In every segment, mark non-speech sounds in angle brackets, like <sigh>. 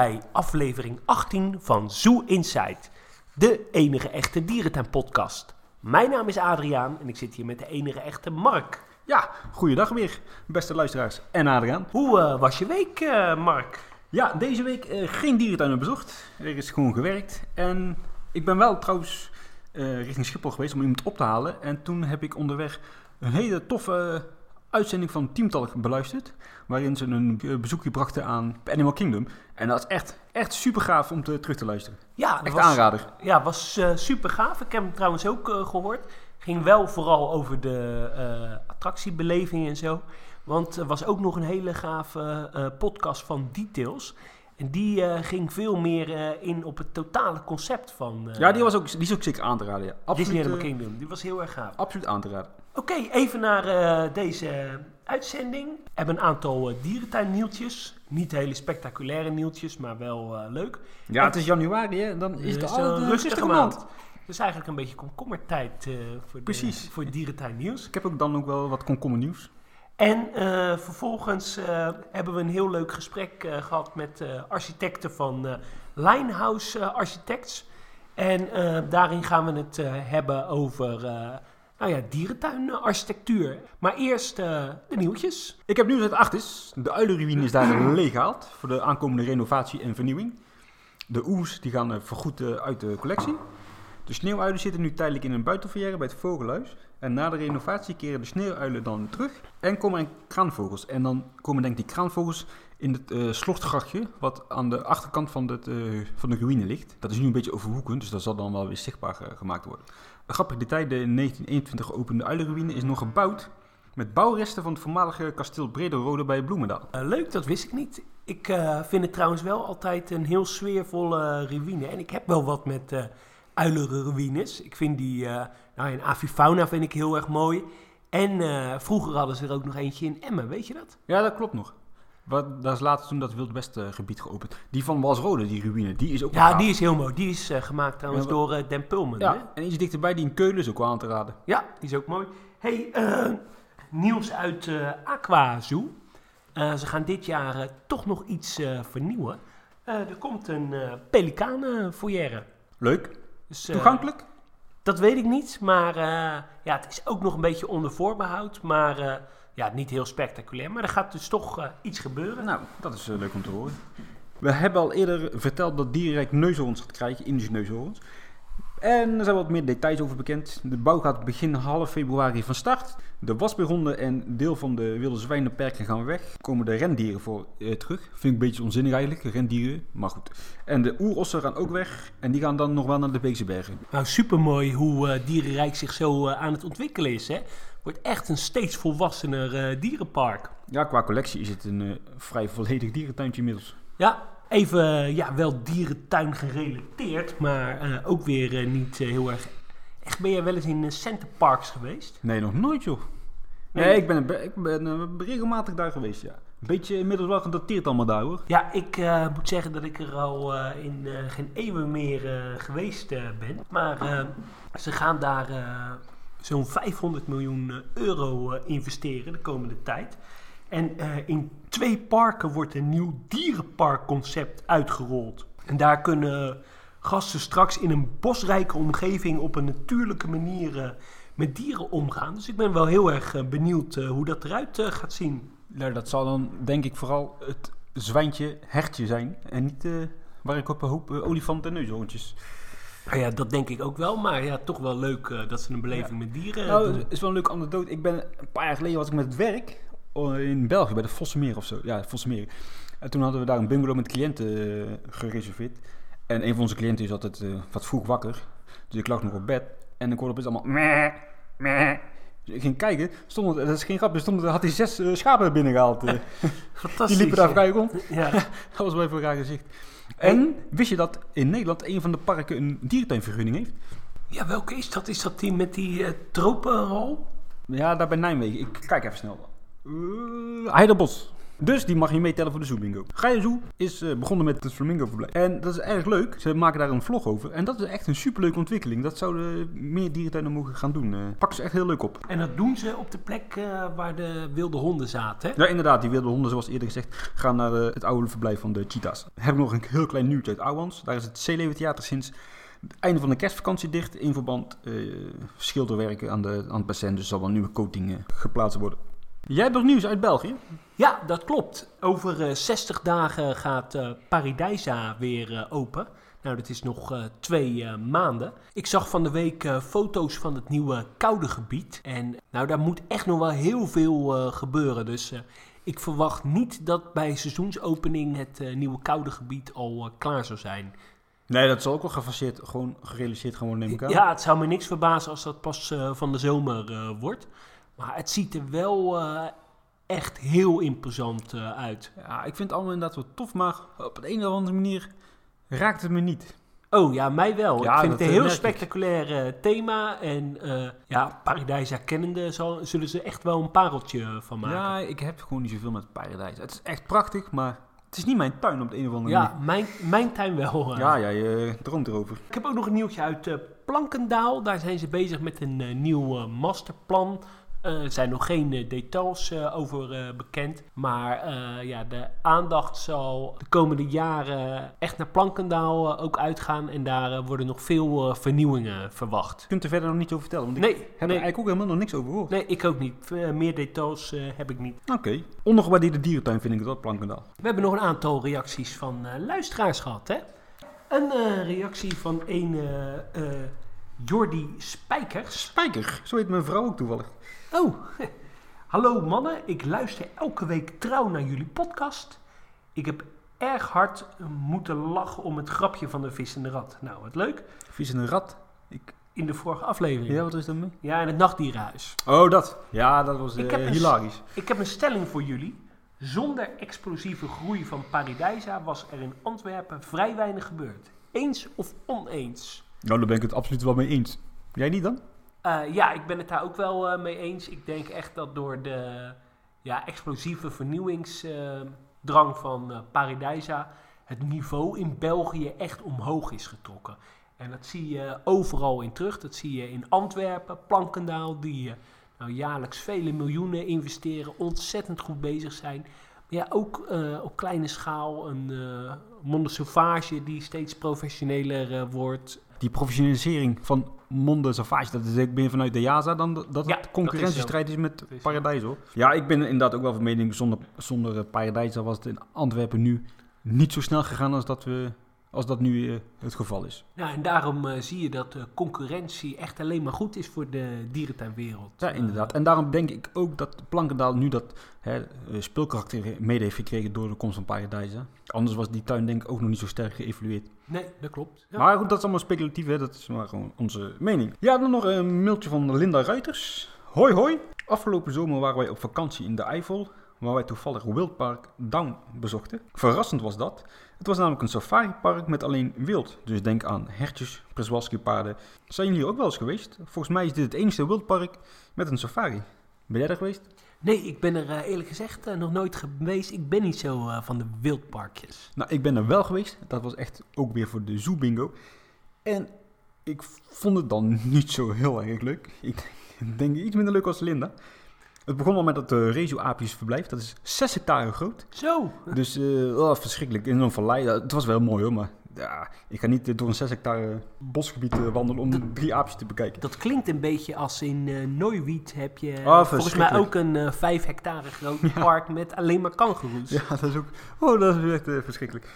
bij aflevering 18 van Zoo Insight, de enige echte dierentuin-podcast. Mijn naam is Adriaan en ik zit hier met de enige echte Mark. Ja, goeiedag weer, beste luisteraars en Adriaan. Hoe eh, was je week, eh, Mark? Ja, deze week eh, geen dierentuinen bezocht. Er is gewoon gewerkt. En ik ben wel trouwens richting Schiphol geweest om iemand op te halen. En toen heb ik onderweg een hele toffe uitzending van Teamtalk beluisterd. Waarin ze een eh, bezoekje brachten aan Animal Kingdom. En dat is echt, echt super gaaf om te, terug te luisteren. Ja, Echt was, aanrader. Ja, was eh, super gaaf. Ik heb hem trouwens ook eh, gehoord. Ging wel vooral over de eh, attractiebeleving en zo. Want er was ook nog een hele gave podcast van Details. En die ging veel meer in op het totale concept van Ja, die, was ook, die is ook zeker aan te raden. Ja. Disney Absoluut, Animal Kingdom. Die was heel erg gaaf. absoluut aan te raden. Oké, even naar eh, deze uitzending. We hebben een aantal uh, dierentuinnieuwtjes. Niet hele spectaculaire nieuwtjes, maar wel eh, leuk. Ja, het is januari hè. Dan is Het het al een rustige maand. maand. Dus eigenlijk een beetje komkommertijd voor, de, Precies. voor het dierentuinnieuws. Ik heb ook dan ook wel wat komkommer nieuws. En vervolgens hebben we een heel leuk gesprek eh, gehad met architecten van eh, Linehouse eh, Architects. En daarin gaan we het hebben over nou ja, dierentuinarchitectuur. Maar eerst eh, de nieuwtjes. Ik heb nieuws uit Artis. De uilenruïne is daar <clears throat> leeggehaald voor de aankomende renovatie en vernieuwing. De oes die gaan eh, vergoed eh, uit de collectie. De sneeuwuilen zitten nu tijdelijk in een buitenverrière bij het vogelhuis. En na de renovatie keren de sneeuwuilen dan terug en komen er kraanvogels. En dan komen denk ik die kraanvogels in het slochtgrachtje wat aan de achterkant van, het, eh, van de ruïne ligt. Dat is nu een beetje overhoekend, dus dat zal dan wel weer zichtbaar eh, gemaakt worden. Een grappig detail, de in 1921 geopende uilenruïne is nog gebouwd met bouwresten van het voormalige kasteel Brederode bij Bloemendaal. Leuk, dat wist ik niet. Ik vind het trouwens wel altijd een heel sfeervolle ruïne. En ik heb wel wat met eh uilenruïnes. Ik vind die, nou in Avifauna vind ik heel erg mooi. En vroeger hadden ze er ook nog eentje in Emmen, weet je dat? Ja, dat klopt nog. Wat, daar is later toen dat Wild West eh, gebied geopend. Die van Walsrode, die ruïne, die is ook Ja, die is heel mooi. Die is eh, gemaakt trouwens Ja, door eh Dan Pulman. Hè? En iets dichterbij, die in Keulen is ook wel aan te raden. Ja, die is ook mooi. hey, nieuws uit eh Aqua Zoo. Ze gaan dit jaar toch nog iets vernieuwen. Er komt een eh pelikanenfoyer. Leuk. Dus, Toegankelijk? Dat weet ik niet, maar eh, ja, het is ook nog een beetje onder voorbehoud. Maar eh, ja, niet heel spectaculair. Maar er gaat dus toch eh, iets gebeuren. Nou, dat is leuk om te horen. We hebben al eerder verteld dat Dierenrijk neushoorns gaat krijgen, Indische neushoorns. En er zijn wat meer details over bekend. De bouw gaat begin half februari van start. De wasbegonnen en deel van de wilde zwijnenperken gaan weg. Komen de rendieren voor eh, terug. Vind ik een beetje onzinnig eigenlijk, rendieren. Maar goed. En de oerossen gaan ook weg. En die gaan dan nog wel naar de Beekse Bergen. Nou, supermooi hoe eh, Dierenrijk zich zo eh, aan het ontwikkelen is. Hè? Wordt echt een steeds volwassener dierenpark. Ja, qua collectie is het een vrij volledig dierentuintje inmiddels. Ja, even ja, wel dierentuin gerelateerd, maar eh, ook weer eh, niet eh, heel erg. Echt, ben jij wel eens in Center Parks geweest? Nee, nog nooit joh. Nee. Nee, ik ben, ik ben regelmatig daar geweest, ja. Een beetje inmiddels wel gedateerd allemaal daar hoor. Ja, ik moet zeggen dat ik er al in geen eeuwen meer geweest ben. Maar ze gaan daar zo'n 500 miljoen euro investeren de komende tijd. En eh, in twee parken wordt een nieuw dierenparkconcept uitgerold. En daar kunnen gasten straks in een bosrijke omgeving op een natuurlijke manier eh, met dieren omgaan. Dus ik ben wel heel erg eh, benieuwd hoe dat eruit gaat zien. Nou, dat zal dan denk ik vooral het zwijntje hertje zijn. En niet waar ik op een hoop olifanten en neushoorntjes. Nou ja, dat denk ik ook wel. Maar ja, toch wel leuk dat ze een beleving met dieren Nou, doen. is wel een leuke anekdote. Ik ben een paar jaar geleden was ik met het werk in België bij de Vossemeer of zo. Ja, Vossemeer. En toen hadden we daar een bungalow met cliënten eh, gereserveerd. En een van onze cliënten is altijd eh, wat vroeg wakker. Dus ik lag nog op bed. En ik hoorde opeens allemaal meh, meh. Dus ik ging kijken. Stond, dat is geen grap. Er stond, had hij zes eh, schapen binnengehaald. eh. <laughs> Fantastisch. die liepen daar vrij rond. Ja. <laughs> Dat was wel even een raar gezicht. En wist je dat in Nederland een van de parken een dierentuinvergunning heeft? ja, welke is dat? Is dat die met die eh tropenhal? Ja, daar bij Nijmegen. Ik kijk even snel. Uh. Dus die mag je meetellen voor de Zoo Bingo. Gaia Zoo is eh, begonnen met het Flamingo verblijf. En dat is erg leuk. Ze maken daar een vlog over. En dat is echt een superleuke ontwikkeling. Dat zouden meer dierentuinen mogen gaan doen. Eh pakken ze echt heel leuk op. En dat doen ze op de plek waar de wilde honden zaten. hè? Ja, inderdaad. Die wilde honden, zoals eerder gezegd, gaan naar het oude verblijf van de cheetahs. Heb ik nog een heel klein nieuwtje uit Ouwans. Daar is het Zeeleeuwentheater sinds het einde van de kerstvakantie dicht. In verband schilderwerken aan, de, aan het bassin. Dus zal wel nieuwe coating geplaatst worden. Jij hebt nog nieuws uit België? Ja, dat klopt. Over eh, 60 dagen gaat eh Paradijsa weer eh, open. Nou, dat is nog eh, twee eh, maanden. Ik zag van de week eh, foto's van het nieuwe koude gebied. En nou, daar moet echt nog wel heel veel eh, gebeuren. Dus eh, ik verwacht niet dat bij seizoensopening het eh, nieuwe koude gebied al eh, klaar zou zijn. Nee, dat zal ook wel gefaseerd, gewoon gerealiseerd gewoon neem ik aan. Ja, het zou me niks verbazen als dat pas eh, van de zomer eh, wordt. Maar het ziet er wel eh, echt heel imposant eh, uit. Ja, ik vind het allemaal inderdaad wel tof, maar op de een of andere manier raakt het me niet. Oh ja, mij wel. Ja, ik vind het een eh, heel spectaculair thema. En ja, Paradijsa kennende zal, zullen ze echt wel een pareltje van maken. Ja, ik heb gewoon niet zoveel met paradijs. Het is echt prachtig, maar het is niet mijn tuin op de een of andere Ja, mijn, mijn tuin wel. manier. Ja, ja, je droomt erover. Ik heb ook nog een nieuwtje uit Plankendaal. Daar zijn ze bezig met een eh, nieuw masterplan. Eh, er zijn nog geen eh, details eh, over bekend. Maar ja, de aandacht zal de komende jaren echt naar Plankendaal ook uitgaan. En daar worden nog veel vernieuwingen verwacht. Je kunt er verder nog niet over vertellen, want ik Nee, heb er nee, eigenlijk ook helemaal nog niks over gehoord. nee, ik ook niet. Meer details heb ik niet. Oké. Ondergewaardeerde dierentuin vind ik het wel, Plankendaal. We hebben nog een aantal reacties van luisteraars gehad. Hè? Een reactie van een eh, Jordi Spijkers. Spijker, zo heet mijn vrouw ook toevallig. Oh, <laughs> hallo mannen. Ik luister elke week trouw naar jullie podcast. Ik heb erg hard moeten lachen om het grapje van de vissende rat. Nou, wat leuk. Vies en een rat. Ik... In de vorige aflevering. Ja, Ja, wat is dat mee? in het nachtdierenhuis. Oh, dat. Ja, dat was Ik eh, een- hilarisch. Ik heb een stelling voor jullie. Zonder explosieve groei van Paradijsa was er in Antwerpen vrij weinig gebeurd. Eens of oneens? Nou, daar ben ik het absoluut wel mee eens. Jij niet dan? Eh, ja, ik ben het daar ook wel eh, mee eens. Ik denk echt dat door de ja, explosieve vernieuwingsdrang van eh Paradijsa het niveau in België echt omhoog is getrokken. En dat zie je overal in terug. Dat zie je in Antwerpen, Plankendaal, die nou, jaarlijks vele miljoenen investeren, ontzettend goed bezig zijn. Maar ja, ook op kleine schaal een eh Monde Sauvage die steeds professioneler wordt. Die professionalisering van Monde Savage, dat is ik meer vanuit de JASA dan dat Ja, het concurrentiestrijd is, met is Paradijs hoor. Ja, ik ben inderdaad ook wel van mening, zonder, zonder Paradijs was het in Antwerpen nu niet zo snel gegaan als dat, we, als dat nu eh, het geval is. Ja, en daarom eh, zie je dat de concurrentie echt alleen maar goed is voor de dierentuinwereld. Ja, inderdaad. En daarom denk ik ook dat Plankendaal nu dat hè, eh, speelkarakter mede heeft gekregen door de komst van Paradijs. hè. Anders was die tuin denk ik ook nog niet zo sterk geëvalueerd. Nee, dat klopt. Ja. Maar goed, dat is allemaal speculatief, hè? dat is maar gewoon onze mening. Ja, dan nog een mailtje van Linda Ruiters. Hoi hoi. Afgelopen zomer waren wij op vakantie in de Eifel, waar wij toevallig Wildpark Down bezochten. Verrassend was dat. Het was namelijk een safaripark met alleen wild. Dus denk aan hertjes, paarden. Zijn jullie ook wel eens geweest? Volgens mij is dit het enige wildpark met een safari. Ben jij daar geweest? Nee, ik ben er eh, eerlijk gezegd eh, nog nooit geweest. Ik ben niet zo eh, van de wildparkjes. Nou, ik ben er wel geweest. Dat was echt ook weer voor de Zoo Bingo. En ik vond het dan niet zo heel erg leuk. Ik denk iets minder leuk als Linda. Het begon al met dat uh, Rezo-aapjesverblijf. Dat is 6 hectare groot. Zo, Dus eh, oh, verschrikkelijk. In een vallei. Ja, het was wel mooi hoor, maar ja, ik ga niet eh, door een 6 hectare bosgebied eh, wandelen om drie aapjes te bekijken. dat klinkt een beetje als in eh Nooiwiet heb je eh, Oh, volgens mij ook een eh 5 hectare groot <laughs> park met alleen maar kangoeroes. Ja, dat is ook. Oh, dat is echt eh, verschrikkelijk.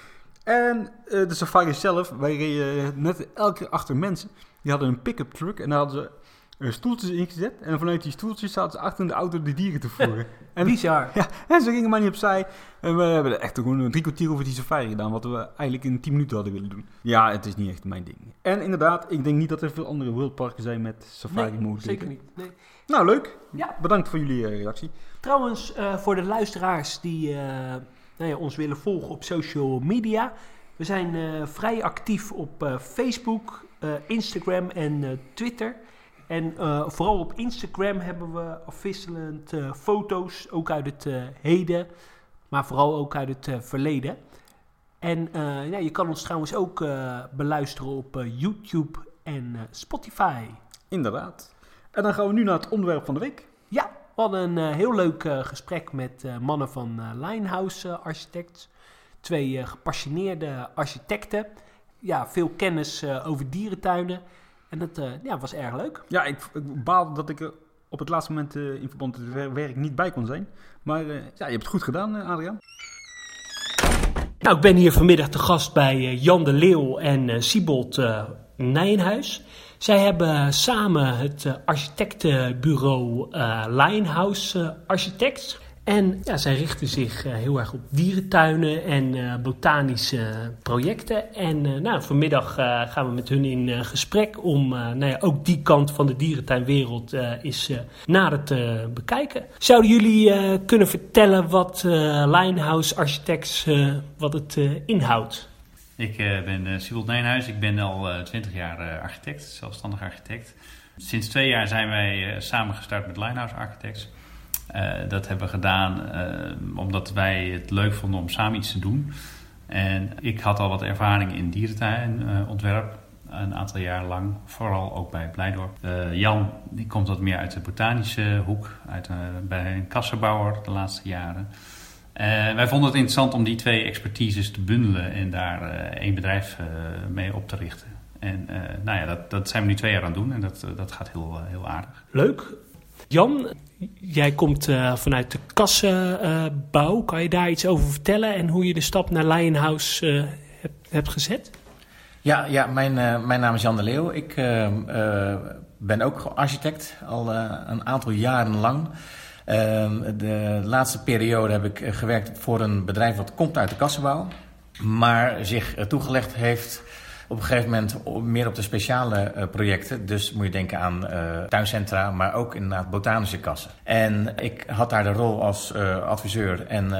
En eh, de safari zelf, wij reden eh, net elke keer achter mensen. Die hadden een pick-up truck en daar hadden ze eh, stoeltjes ingezet. En vanuit die stoeltjes zaten ze achter in de auto de dieren te voeren. <laughs> en, Bizar. ja, en ze gingen maar niet opzij. En we hebben echt gewoon een drie kwartier over die safari gedaan. Wat we eigenlijk in 10 minuten hadden willen doen. Ja, het is niet echt mijn ding. En inderdaad, ik denk niet dat er veel andere wildparken zijn met safari Nee, mogelijkheden. zeker niet. Nee. Nou, leuk. Ja, Bedankt voor jullie eh, reactie. Trouwens, eh, voor de luisteraars die eh, nou ja, ons willen volgen op social media. We zijn vrij actief op Facebook, Instagram en Twitter. En eh, vooral op Instagram hebben we afwisselend eh, foto's, ook uit het eh, heden. maar vooral ook uit het verleden. En ja, je kan ons trouwens ook beluisteren op YouTube en Spotify. Inderdaad. En dan gaan we nu naar het onderwerp van de week. Ja, we hadden een heel leuk gesprek met mannen van Linehouse Architects. Twee gepassioneerde architecten. Ja, veel kennis over dierentuinen. En dat ja, was erg leuk. Ja, ik, ik baal dat ik op het laatste moment uh, in verband met het werk niet bij kon zijn. Maar uh, ja, je hebt het goed gedaan, uh, Adriaan. Nou, ik ben hier vanmiddag te gast bij Jan de Leeuw en Siebold Nijenhuis. Zij hebben samen het architectenbureau Lionhouse Architects. En ja, zij richten zich uh, heel erg op dierentuinen en uh, botanische projecten. En uh, nou, vanmiddag gaan we met hun in gesprek om nou ja, ook die kant van de dierentuinwereld eens nader te bekijken. Zouden jullie kunnen vertellen wat Linehouse Architects wat het inhoudt? Ik ben Sibyl Nijnhuis. Ik ben al twintig jaar architect, zelfstandig architect. Sinds twee jaar zijn wij samen gestart met Linehouse Architects. Uh, dat hebben we gedaan uh, omdat wij het leuk vonden om samen iets te doen. En ik had al wat ervaring in dierentuinontwerp. Een aantal jaar lang, vooral ook bij Blijdorp. Jan die komt wat meer uit de botanische hoek, uit, bij een kassenbouwer de laatste jaren. wij vonden het interessant om die twee expertises te bundelen en daar één bedrijf mee op te richten. En nou ja, dat, dat zijn we nu twee jaar aan het doen en dat, dat gaat heel, heel aardig. Leuk. Jan, jij komt uh, vanuit de kassenbouw. kan je daar iets over vertellen en hoe je de stap naar Lionhouse uh, hebt, hebt gezet? Ja, ja mijn, uh, mijn naam is Jan de Leeuw. Ik ben ook architect, al een aantal jaren lang. De laatste periode heb ik gewerkt voor een bedrijf wat komt uit de kassenbouw. Maar zich toegelegd heeft op een gegeven moment meer op de speciale uh, projecten. Dus moet je denken aan uh, tuincentra, maar ook inderdaad botanische kassen. En ik had daar de rol als uh, adviseur en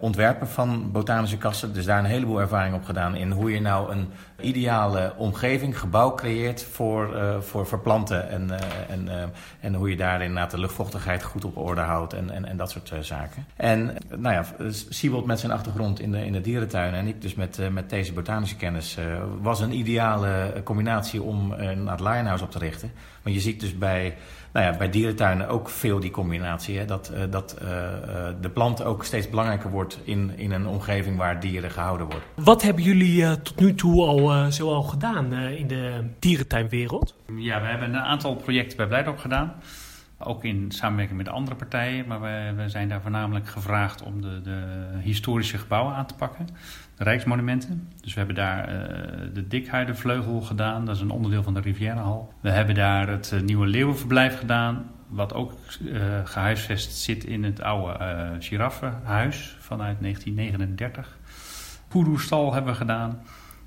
ontwerper van botanische kassen. Dus daar een heleboel ervaring op gedaan in hoe je nou een ideale omgeving, gebouw creëert voor, uh, voor verplanten. En, uh, en, uh, en hoe je daar inderdaad de luchtvochtigheid goed op orde houdt en, en, en dat soort zaken. En nou ja, Siebold met zijn achtergrond in de, in de dierentuin en ik dus met, met deze botanische kennis was een ideale combinatie om een Linehouse op te richten. Maar je ziet dus bij nou ja, bij dierentuinen ook veel die combinatie. Hè? Dat, uh, dat uh, de plant ook steeds belangrijker wordt in, in een omgeving waar dieren gehouden worden. Wat hebben jullie uh, tot nu toe al zo al gedaan in de dierentuinwereld? Ja, we hebben een aantal projecten bij Blijdorp gedaan. Ook in samenwerking met andere partijen. Maar we, we zijn daar voornamelijk gevraagd om de, de historische gebouwen aan te pakken. De Rijksmonumenten. Dus we hebben daar uh, de Dikhuidenvleugel gedaan. Dat is een onderdeel van de Rivierenhal. We hebben daar het uh, nieuwe Leeuwenverblijf gedaan. Wat ook uh, gehuisvest zit in het oude giraffenhuis vanuit 1939. Poedoestal hebben we gedaan.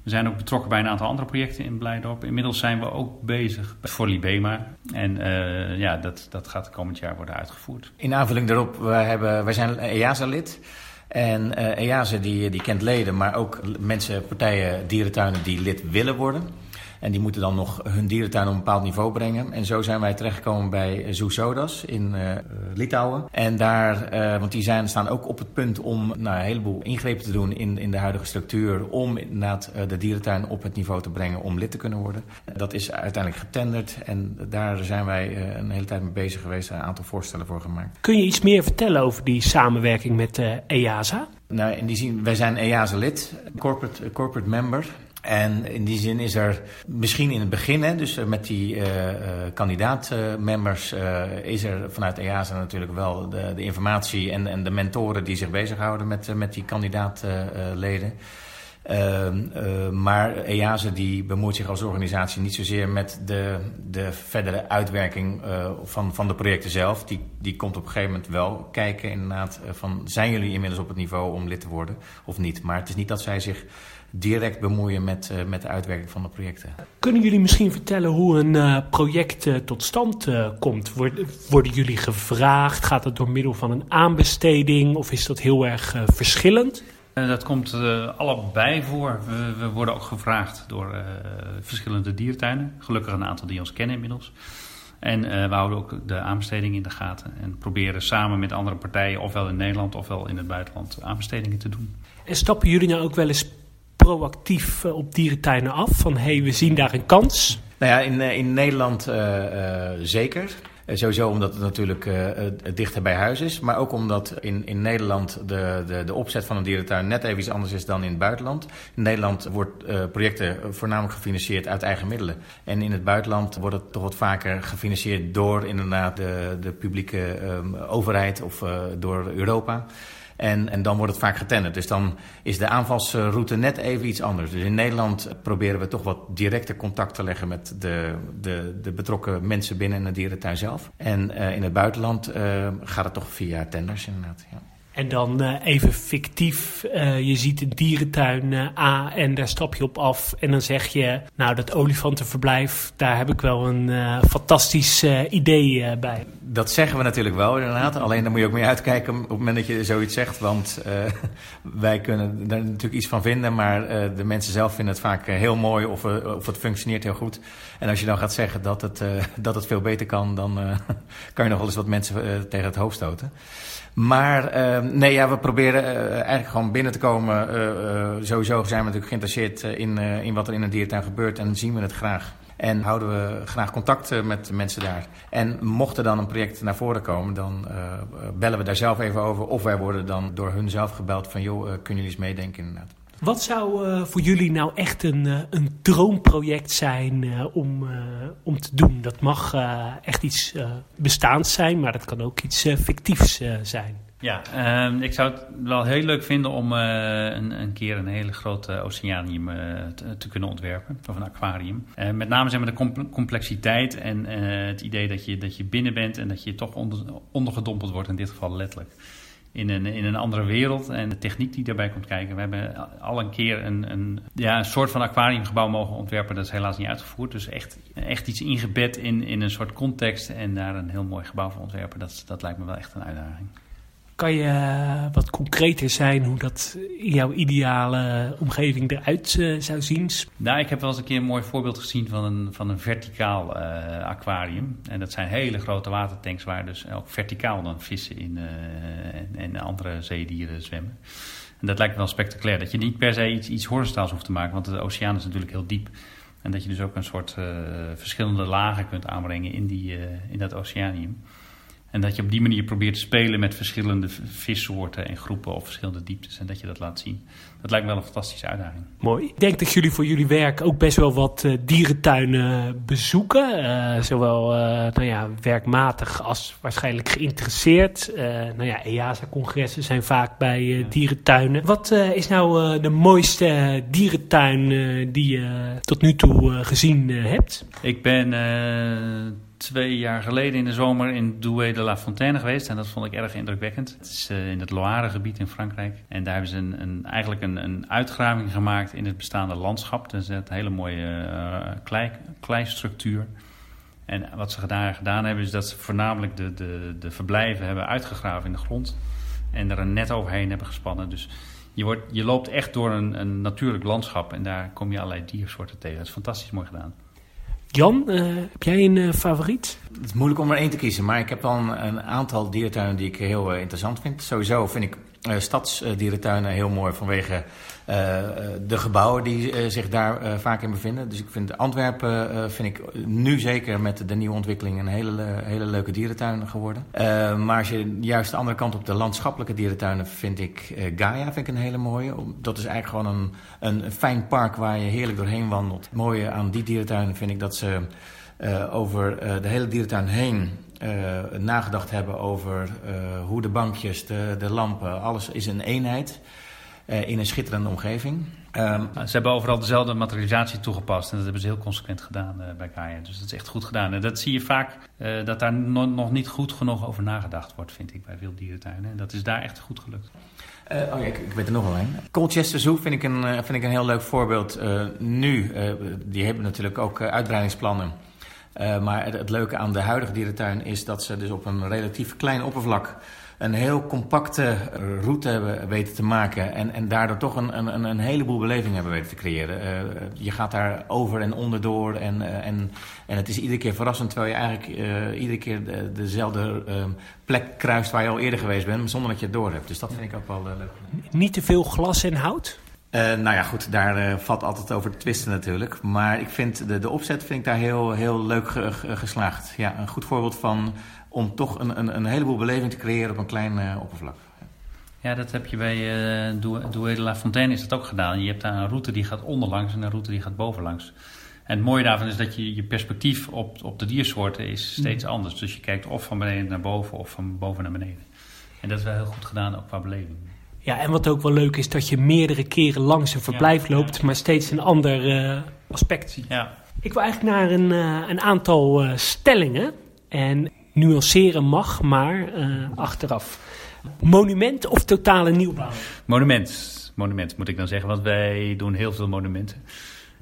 We zijn ook betrokken bij een aantal andere projecten in Blijdorp. Inmiddels zijn we ook bezig voor Libema. En uh, ja, dat, dat gaat komend jaar worden uitgevoerd. In aanvulling daarop, wij, hebben, wij zijn EASA-lid. En uh, EASA die, die kent leden, maar ook mensen, partijen, dierentuinen die lid willen worden. En die moeten dan nog hun dierentuin op een bepaald niveau brengen. En zo zijn wij terechtgekomen bij Zoesodas in uh, Litouwen. En daar, uh, want die zijn, staan ook op het punt om nou, een heleboel ingrepen te doen in, in de huidige structuur. Om inderdaad uh, de dierentuin op het niveau te brengen om lid te kunnen worden. Dat is uiteindelijk getenderd. En daar zijn wij een hele tijd mee bezig geweest. Een aantal voorstellen voor gemaakt. Kun je iets meer vertellen over die samenwerking met EASA? Nou, in die zin, wij zijn EASA-lid, corporate, corporate member. En in die zin is er misschien in het begin, hè, dus met die uh, uh, kandidaatmembers, is er vanuit EASA natuurlijk wel de, de, informatie en, en de mentoren die zich bezighouden met, met die kandidaatleden. maar EASA die bemoeit zich als organisatie niet zozeer met de, de verdere uitwerking van, van de projecten zelf. Die, die komt op een gegeven moment wel kijken inderdaad van zijn jullie inmiddels op het niveau om lid te worden of niet. Maar het is niet dat zij zich direct bemoeien met, uh, met de uitwerking van de projecten. Kunnen jullie misschien vertellen hoe een uh, project uh, tot stand komt? Word, worden jullie gevraagd? Gaat het door middel van een aanbesteding of is dat heel erg verschillend? dat komt allebei voor. We, we, worden ook gevraagd door verschillende diertuinen. Gelukkig een aantal die ons kennen inmiddels. En we houden ook de aanbestedingen in de gaten. En proberen samen met andere partijen, ofwel in Nederland ofwel in het buitenland, aanbestedingen te doen. En stappen jullie nou ook wel eens proactief op dierentuinen af? Van hé, hey, we zien daar een kans. Nou ja, in, in Nederland zeker. Eh, sowieso omdat het natuurlijk dichter bij huis is. Maar ook omdat in, in Nederland de, de, de opzet van een dierentuin net even iets anders is dan in het buitenland. In Nederland wordt projecten voornamelijk gefinancierd uit eigen middelen. En in het buitenland wordt het toch wat vaker gefinancierd door inderdaad de, de publieke um, overheid of door Europa. En, en dan wordt het vaak getenderd. Dus dan is de aanvalsroute net even iets anders. Dus in Nederland proberen we toch wat directe contact te leggen met de, de, de betrokken mensen binnen de dierentuin zelf. En uh, in het buitenland uh, gaat het toch via tenders inderdaad. Ja. En dan uh, even fictief, uh, je ziet een dierentuin uh, A en daar stap je op af. En dan zeg je, nou dat olifantenverblijf, daar heb ik wel een fantastisch idee bij. Dat zeggen we natuurlijk wel inderdaad. Alleen dan moet je ook mee uitkijken op het moment dat je zoiets zegt. Want <laughs> wij kunnen er natuurlijk iets van vinden. Maar de mensen zelf vinden het vaak heel mooi of, of het functioneert heel goed. En als je dan gaat zeggen dat het, <laughs> dat het veel beter kan, dan <laughs> kan je nog wel eens wat mensen tegen het hoofd stoten. Maar uh, nee, ja, we proberen uh, eigenlijk gewoon binnen te komen. Uh, sowieso zijn we natuurlijk geïnteresseerd in, in wat er in een dierentuin gebeurt en zien we het graag. En houden we graag contact met mensen daar. En mocht er dan een project naar voren komen, dan bellen we daar zelf even over. Of wij worden dan door hun zelf gebeld van, joh, kunnen jullie eens meedenken inderdaad. Wat zou uh, voor jullie nou echt een, uh, een droomproject zijn uh, om, om te doen? Dat mag echt iets bestaans zijn, maar dat kan ook iets fictiefs zijn. Ja, ehm, ik zou het wel heel leuk vinden om een, een, keer een hele grote oceanium te, te, kunnen ontwerpen, of een aquarium. met name zeg maar, de complexiteit en het idee dat je, dat je binnen bent en dat je toch onder, ondergedompeld wordt, in dit geval letterlijk in een, in een andere wereld. En de techniek die daarbij komt kijken. We hebben al een keer een, een, ja, een soort van aquariumgebouw mogen ontwerpen. Dat is helaas niet uitgevoerd. Dus echt, echt iets ingebed in, in een soort context. En daar een heel mooi gebouw voor ontwerpen. Dat, dat lijkt me wel echt een uitdaging. Kan je eh, wat concreter zijn hoe dat in jouw ideale omgeving eruit uh, zou zien? Nou, ik heb wel eens een keer een mooi voorbeeld gezien van een, van een verticaal aquarium. En dat zijn hele grote watertanks waar dus ook verticaal dan vissen in, en, en, andere zeedieren zwemmen. En dat lijkt me wel spectaculair. Dat je niet per se iets, iets horizontaals hoeft te maken, want de oceaan is natuurlijk heel diep. En dat je dus ook een soort verschillende lagen kunt aanbrengen in, die, in dat oceanium. En dat je op die manier probeert te spelen met verschillende vissoorten en groepen of verschillende dieptes. En dat je dat laat zien. Dat lijkt me wel een fantastische uitdaging. Mooi. Ik denk dat jullie voor jullie werk ook best wel wat uh, dierentuinen bezoeken. Uh, zowel uh, nou ja, werkmatig als waarschijnlijk geïnteresseerd. nou ja, EASA-congressen zijn vaak bij dierentuinen. Wat is nou de mooiste dierentuin die je tot nu toe gezien hebt? Ik ben twee jaar geleden in de zomer in Douai de la Fontaine geweest. En dat vond ik erg indrukwekkend. Het is uh, in het Loire-gebied in Frankrijk. En daar hebben ze een, eigenlijk een, een, uitgraving gemaakt in het bestaande landschap. Dus een hele mooie uh, klei. En wat ze daar gedaan hebben, is dat ze voornamelijk de, de, de verblijven hebben uitgegraven in de grond. En er een net overheen hebben gespannen. Dus je, wordt, je loopt echt door een, een natuurlijk landschap. En daar kom je allerlei diersoorten tegen. Dat is fantastisch mooi gedaan. Jan, uh, heb jij een uh, favoriet? Het is moeilijk om er één te kiezen, maar ik heb wel een, aantal dierentuinen die ik heel uh, interessant vind. Sowieso vind ik stadsdierentuinen heel mooi vanwege de gebouwen die zich daar vaak in bevinden. Dus ik vind Antwerpen vind ik nu zeker met de nieuwe ontwikkeling een hele, hele leuke dierentuin geworden. maar als je juist de andere kant op de landschappelijke dierentuinen vind ik Gaia vind ik een hele mooie. Dat is eigenlijk gewoon een, een fijn park waar je heerlijk doorheen wandelt. Het mooie aan die dierentuinen vind ik dat ze over de hele dierentuin heen nagedacht hebben over uh, hoe de bankjes, de, de lampen, alles is een eenheid uh, in een schitterende omgeving. Um, ze hebben overal dezelfde materialisatie toegepast en dat hebben ze heel consequent gedaan bij Gaia. Dus dat is echt goed gedaan. En dat zie je vaak dat daar no nog niet goed genoeg over nagedacht wordt, vind ik, bij veel dierentuinen. En dat is daar echt goed gelukt. Uh, oh ja, ik, ik, weet er nog wel een. Colchester Zoo vind ik een, vind ik een heel leuk voorbeeld. Nu, die hebben natuurlijk ook uitbreidingsplannen. Uh, maar het, het, leuke aan de huidige dierentuin is dat ze dus op een relatief klein oppervlak een heel compacte route hebben weten te maken. En, en daardoor toch een, een, een heleboel beleving hebben weten te creëren. Uh, je gaat daar over en onderdoor. En, uh, en, en het is iedere keer verrassend. Terwijl je eigenlijk uh, iedere keer de, dezelfde plek kruist waar je al eerder geweest bent. Zonder dat je het door hebt. Dus dat vind ik ook wel leuk. Niet te veel glas en hout? Uh, nou ja, goed, daar uh, valt altijd over te twisten natuurlijk. Maar ik vind de, de opzet vind ik daar heel, heel leuk ge, ge, geslaagd. Ja, een goed voorbeeld van om toch een, een, een heleboel beleving te creëren op een klein uh, oppervlak. Ja, dat heb je bij uh, Douai de la Fontaine is dat ook gedaan. Je hebt daar een route die gaat onderlangs en een route die gaat bovenlangs. En het mooie daarvan is dat je je perspectief op, op de diersoorten is steeds mm. anders. Dus je kijkt of van beneden naar boven of van boven naar beneden. En dat is wel heel goed gedaan ook qua beleving. Ja, en wat ook wel leuk is, dat je meerdere keren langs een verblijf ja, loopt, ja. maar steeds een ander uh, aspect ziet. Ja. Ik wil eigenlijk naar een, uh, een aantal uh, stellingen. En nuanceren mag, maar achteraf. Monument of totale nieuwbouw? Monument. Monument moet ik dan zeggen, want wij doen heel veel monumenten.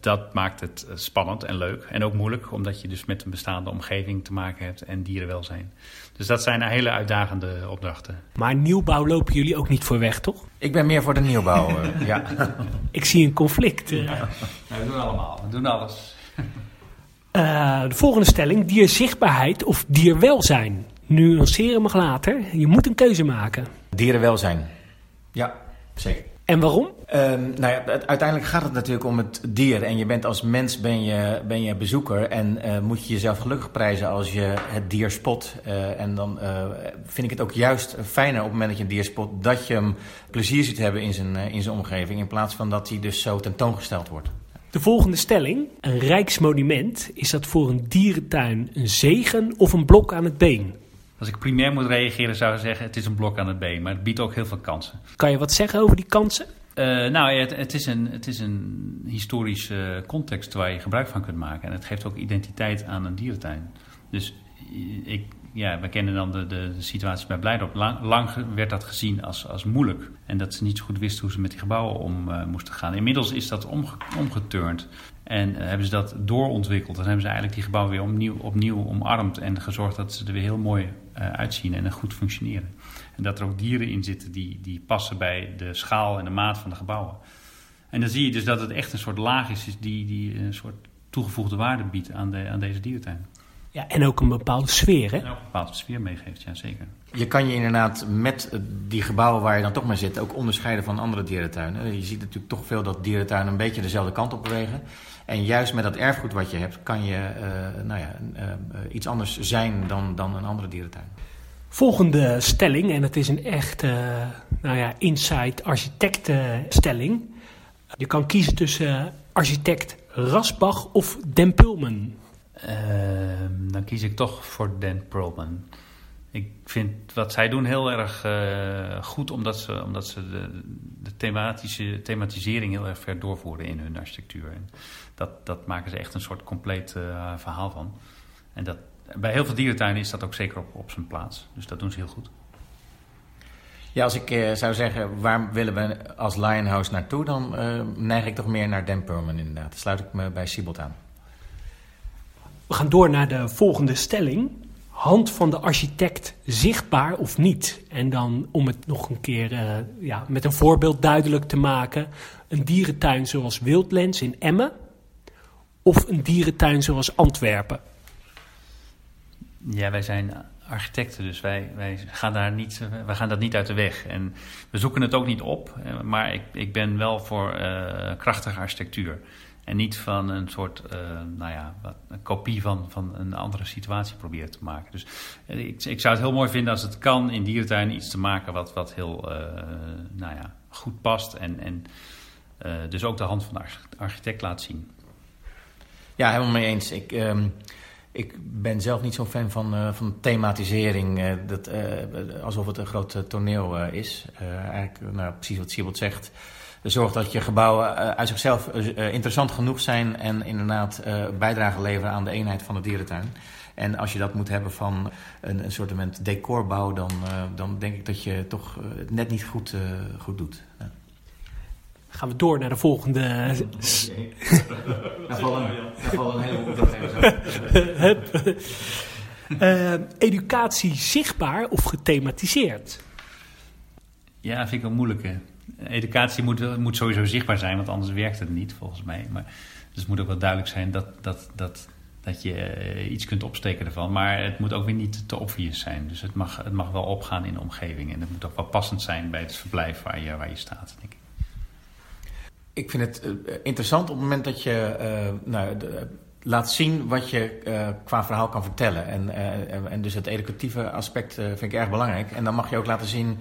Dat maakt het spannend en leuk en ook moeilijk, omdat je dus met een bestaande omgeving te maken hebt en dierenwelzijn. Dus dat zijn hele uitdagende opdrachten. Maar nieuwbouw lopen jullie ook niet voor weg, toch? Ik ben meer voor de nieuwbouw, uh, <laughs> ja. Ik zie een conflict. Ja. we doen allemaal, we doen alles. Uh, <laughs> de volgende stelling, dierzichtbaarheid of dierwelzijn? Nuanceren mag later, je moet een keuze maken. Dierenwelzijn, ja, zeker. En waarom? Um, nou ja, uiteindelijk gaat het natuurlijk om het dier. En je bent als mens ben je, ben je bezoeker. En uh, moet je jezelf gelukkig prijzen als je het dier spot. Uh, en dan uh, vind ik het ook juist fijner op het moment dat je een dier spot... dat je hem plezier ziet hebben in zijn, in zijn omgeving... in plaats van dat hij dus zo tentoongesteld wordt. De volgende stelling. Een rijksmonument. Is dat voor een dierentuin een zegen of een blok aan het been? Als ik primair moet reageren zou ik zeggen, het is een blok aan het been. Maar het biedt ook heel veel kansen. Kan je wat zeggen over die kansen? Uh, nou, het, het, is een, het is een historische context waar je gebruik van kunt maken. En het geeft ook identiteit aan een dierentuin. Dus ik, ja, we kennen dan de, de, de situatie bij Blijdorp. Lang, lang, werd dat gezien als, als moeilijk. En dat ze niet zo goed wisten hoe ze met die gebouwen om uh, moesten gaan. Inmiddels is dat omge, omgeturnd. En uh, hebben ze dat doorontwikkeld. Dan hebben ze eigenlijk die gebouwen weer opnieuw, opnieuw omarmd. En gezorgd dat ze er weer heel mooi uitzien en goed functioneren. En dat er ook dieren in zitten die, die passen bij de schaal en de maat van de gebouwen. En dan zie je dus dat het echt een soort laag is die, die een soort toegevoegde waarde biedt aan, de, aan deze dierentuin. Ja, en ook een bepaalde sfeer, hè? En ook een bepaalde sfeer meegeeft, ja zeker. Je kan je inderdaad met die gebouwen waar je dan toch maar zit ook onderscheiden van andere dierentuinen. Je ziet natuurlijk toch veel dat dierentuinen een beetje dezelfde kant op bewegen. En juist met dat erfgoed wat je hebt, kan je uh, nou ja, uh, iets anders zijn dan, dan een andere dierentuin. Volgende stelling, en het is een echt uh, nou ja, inside architectenstelling. Je kan kiezen tussen architect Rasbach of Den Pulman. Ehm, dan kies ik toch voor Dan Perlman. Ik vind wat zij doen heel erg uh, goed, omdat ze, omdat ze de, de, thematische, thematisering heel erg ver doorvoeren in hun architectuur. Dat, dat maken ze echt een soort compleet uh, verhaal van. En dat, bij heel veel dierentuinen is dat ook zeker op, op zijn plaats. Dus dat doen ze heel goed. Ja, als ik uh, zou zeggen, waar willen we als Lionhouse naartoe, dan neig ik toch meer naar Dan Perlman inderdaad. Dan sluit ik me bij Siebold aan. We gaan door naar de volgende stelling. Hand van de architect zichtbaar of niet? En dan om het nog een keer uh, ja, met een voorbeeld duidelijk te maken. Een dierentuin zoals Wildlens in Emmen. Of een dierentuin zoals Antwerpen. Ja, wij zijn architecten, dus wij, wij, gaan daar niet, wij gaan dat niet uit de weg. En we zoeken het ook niet op, maar ik, ik ben wel voor uh, krachtige architectuur. En niet van een soort, uh, nou ja, een kopie van, van een andere situatie proberen te maken. Dus ik, ik zou het heel mooi vinden als het kan in dierentuin iets te maken wat, wat heel, uh, nou ja, goed past. En, en dus ook de hand van de architect laat zien. Ja, helemaal mee eens. Ik, um, ik ben zelf niet zo'n fan van, van thematisering. Dat, alsof het een groot toneel is. eigenlijk, nou, precies wat Siebold zegt. Zorg dat je gebouwen uit zichzelf interessant genoeg zijn. En inderdaad bijdrage leveren aan de eenheid van de dierentuin. En als je dat moet hebben van een, een soort decorbouw, dan, dan denk ik dat je toch het net niet goed, goed doet. Ja gaan we door naar de volgende. <laughs> Daar vallen, daar vallen een heleboel opdrachtgevers <laughs> Eh, educatie zichtbaar of gethematiseerd? Ja, vind ik wel moeilijk. Educatie moet, moet sowieso zichtbaar zijn, want anders werkt het niet, volgens mij. Maar, dus het moet ook wel duidelijk zijn dat, dat, dat, dat je eh, iets kunt opsteken ervan. Maar het moet ook weer niet te obvious zijn. Dus het mag, het mag wel opgaan in de omgeving. En het moet ook wel passend zijn bij het verblijf waar je, waar je staat, denk ik. Ik vind het uh, interessant op het moment dat je uh, nou, laat zien wat je qua verhaal kan vertellen. En, en dus het educatieve aspect vind ik erg belangrijk. En dan mag je ook laten zien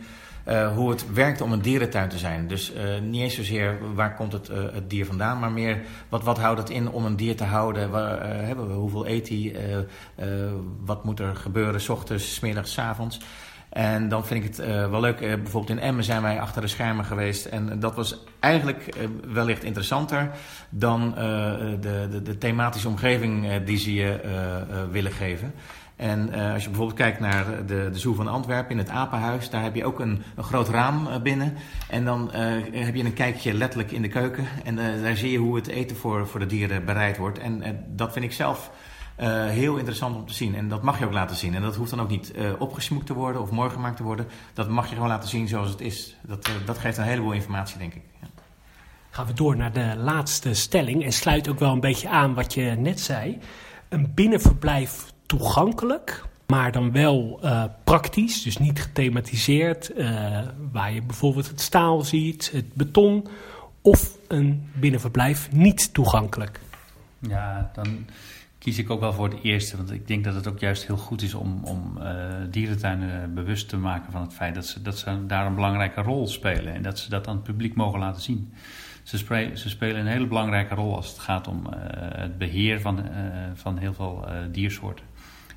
uh, hoe het werkt om een dierentuin te zijn. Dus uh, niet eens zozeer waar komt het, uh, het, dier vandaan, maar meer wat, wat houdt het in om een dier te houden? Waar, hebben we, hoeveel eet hij? wat moet er gebeuren, s ochtends, s middags, s avonds? En dan vind ik het wel leuk. bijvoorbeeld in Emmen zijn wij achter de schermen geweest. En dat was eigenlijk wellicht interessanter dan de, de, de, thematische omgeving die ze je willen geven. En uh, als je bijvoorbeeld kijkt naar de, de Zoo van Antwerpen in het Apenhuis, daar heb je ook een, groot raam uh, binnen. En dan uh, heb je een kijkje letterlijk in de keuken. En daar zie je hoe het eten voor, voor de dieren bereid wordt. En dat vind ik zelf heel interessant om te zien. En dat mag je ook laten zien. En dat hoeft dan ook niet opgesmoekt te worden of mooi gemaakt te worden. Dat mag je gewoon laten zien zoals het is. Dat, dat geeft een heleboel informatie, denk ik. Gaan we door naar de laatste stelling. En sluit ook wel een beetje aan wat je net zei. Een binnenverblijf toegankelijk, maar dan wel uh, praktisch, dus niet gethematiseerd, uh, waar je bijvoorbeeld het staal ziet, het beton, of een binnenverblijf niet toegankelijk. Ja, dan kies ik ook wel voor het eerste, want ik denk dat het ook juist heel goed is om, om uh, dierentuinen bewust te maken van het feit dat ze, dat ze daar een belangrijke rol spelen en dat ze dat aan het publiek mogen laten zien. Ze, spelen, ze spelen een hele belangrijke rol als het gaat om het beheer van, van heel veel diersoorten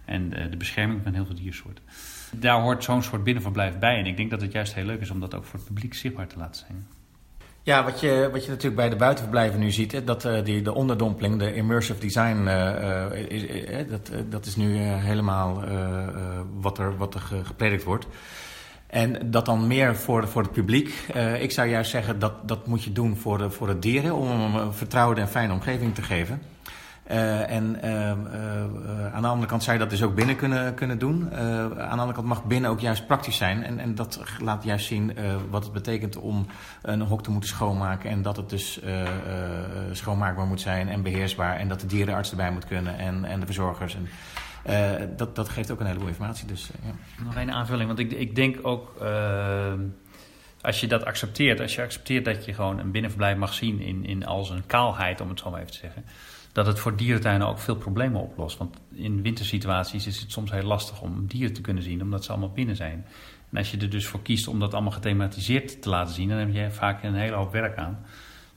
en de, de bescherming van heel veel diersoorten. Daar hoort zo'n soort binnenverblijf bij. En ik denk dat het juist heel leuk is om dat ook voor het publiek zichtbaar te laten zijn. Ja, wat je, wat je natuurlijk bij de buitenverblijven nu ziet, hè, dat uh, die, de onderdompeling, de immersive design, uh, is, dat, dat is nu helemaal wat er, wat er gepredikt wordt. En dat dan meer voor, voor het publiek. ik zou juist zeggen dat dat moet je doen voor voor de dieren, om hem een vertrouwde en fijne omgeving te geven. Uh, en uh, uh, aan de andere kant zou je dat dus ook binnen kunnen, kunnen doen. aan de andere kant mag binnen ook juist praktisch zijn. En, en dat laat juist zien wat het betekent om een hok te moeten schoonmaken. En dat het dus schoonmaakbaar moet zijn en beheersbaar. En dat de dierenarts erbij moet kunnen en, en de verzorgers. En, dat, dat geeft ook een heleboel informatie. Dus, ja. Nog één aanvulling, want ik, ik denk ook als je dat accepteert, als je accepteert dat je gewoon een binnenverblijf mag zien in, in al zijn kaalheid, om het zo maar even te zeggen dat het voor dierentuinen ook veel problemen oplost. Want in wintersituaties is het soms heel lastig om dieren te kunnen zien, omdat ze allemaal binnen zijn. En als je er dus voor kiest om dat allemaal gethematiseerd te laten zien, dan heb je vaak een hele hoop werk aan.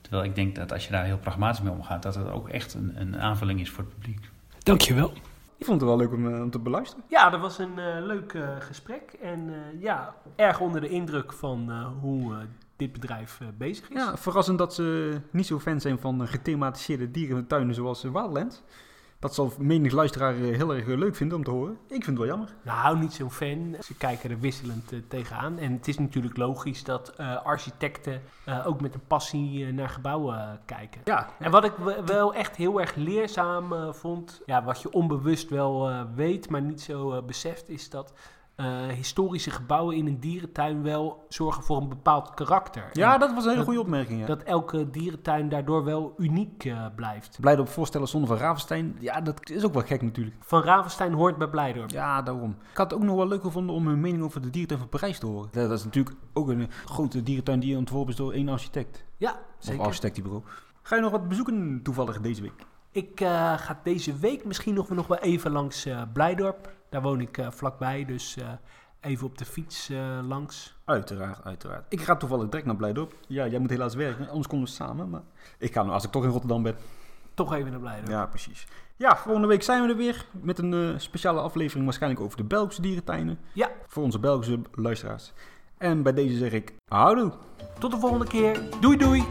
Terwijl ik denk dat als je daar heel pragmatisch mee omgaat, dat het ook echt een, een aanvulling is voor het publiek. Dankjewel. Ik vond het wel leuk om, om te beluisteren. Ja, dat was een uh, leuk uh, gesprek. En uh, ja, erg onder de indruk van hoe dit bedrijf uh, bezig is. Ja, verrassend dat ze niet zo fan zijn van gethematiseerde dierentuinen zoals Wildland. Dat zal menig luisteraar eh, heel erg leuk vinden om te horen. Ik vind het wel jammer. Nou, niet zo'n fan. Ze kijken er wisselend uh, tegenaan. En het is natuurlijk logisch dat uh, architecten uh, ook met een passie naar gebouwen kijken. Ja. En wat ik wel echt heel erg leerzaam vond, ja, wat je onbewust wel weet, maar niet zo beseft, is dat uh, historische gebouwen in een dierentuin wel zorgen voor een bepaald karakter. Ja, en dat was een hele goede opmerking. Ja. Dat elke dierentuin daardoor wel uniek uh, blijft. Blijdorp voorstellen zonder van Ravenstein, ja, dat is ook wel gek natuurlijk. Van Ravenstein hoort bij Blijdorp. Ja, daarom. Ik had het ook nog wel leuk gevonden om hun mening over de dierentuin van Parijs te horen. Dat is natuurlijk ook een grote dierentuin die ontworpen is door één architect. Ja, zeker. Of. Ga je nog wat bezoeken toevallig deze week? Ik uh, ga deze week misschien nog, nog wel even langs uh, Blijdorp. Daar woon ik uh, vlakbij, dus even op de fiets langs. Uiteraard, uiteraard. Ik ga toevallig direct naar Blijdorp. Ja, jij moet helaas werken, anders komen we samen. Maar ik ga, als ik toch in Rotterdam ben... Toch even naar Blijdorp. Ja, precies. Ja, volgende week zijn we er weer met een speciale aflevering waarschijnlijk over de Belgische dierentuinen. Ja. Voor onze Belgische luisteraars. En bij deze zeg ik, houdoe. Tot de volgende keer. Doei doei.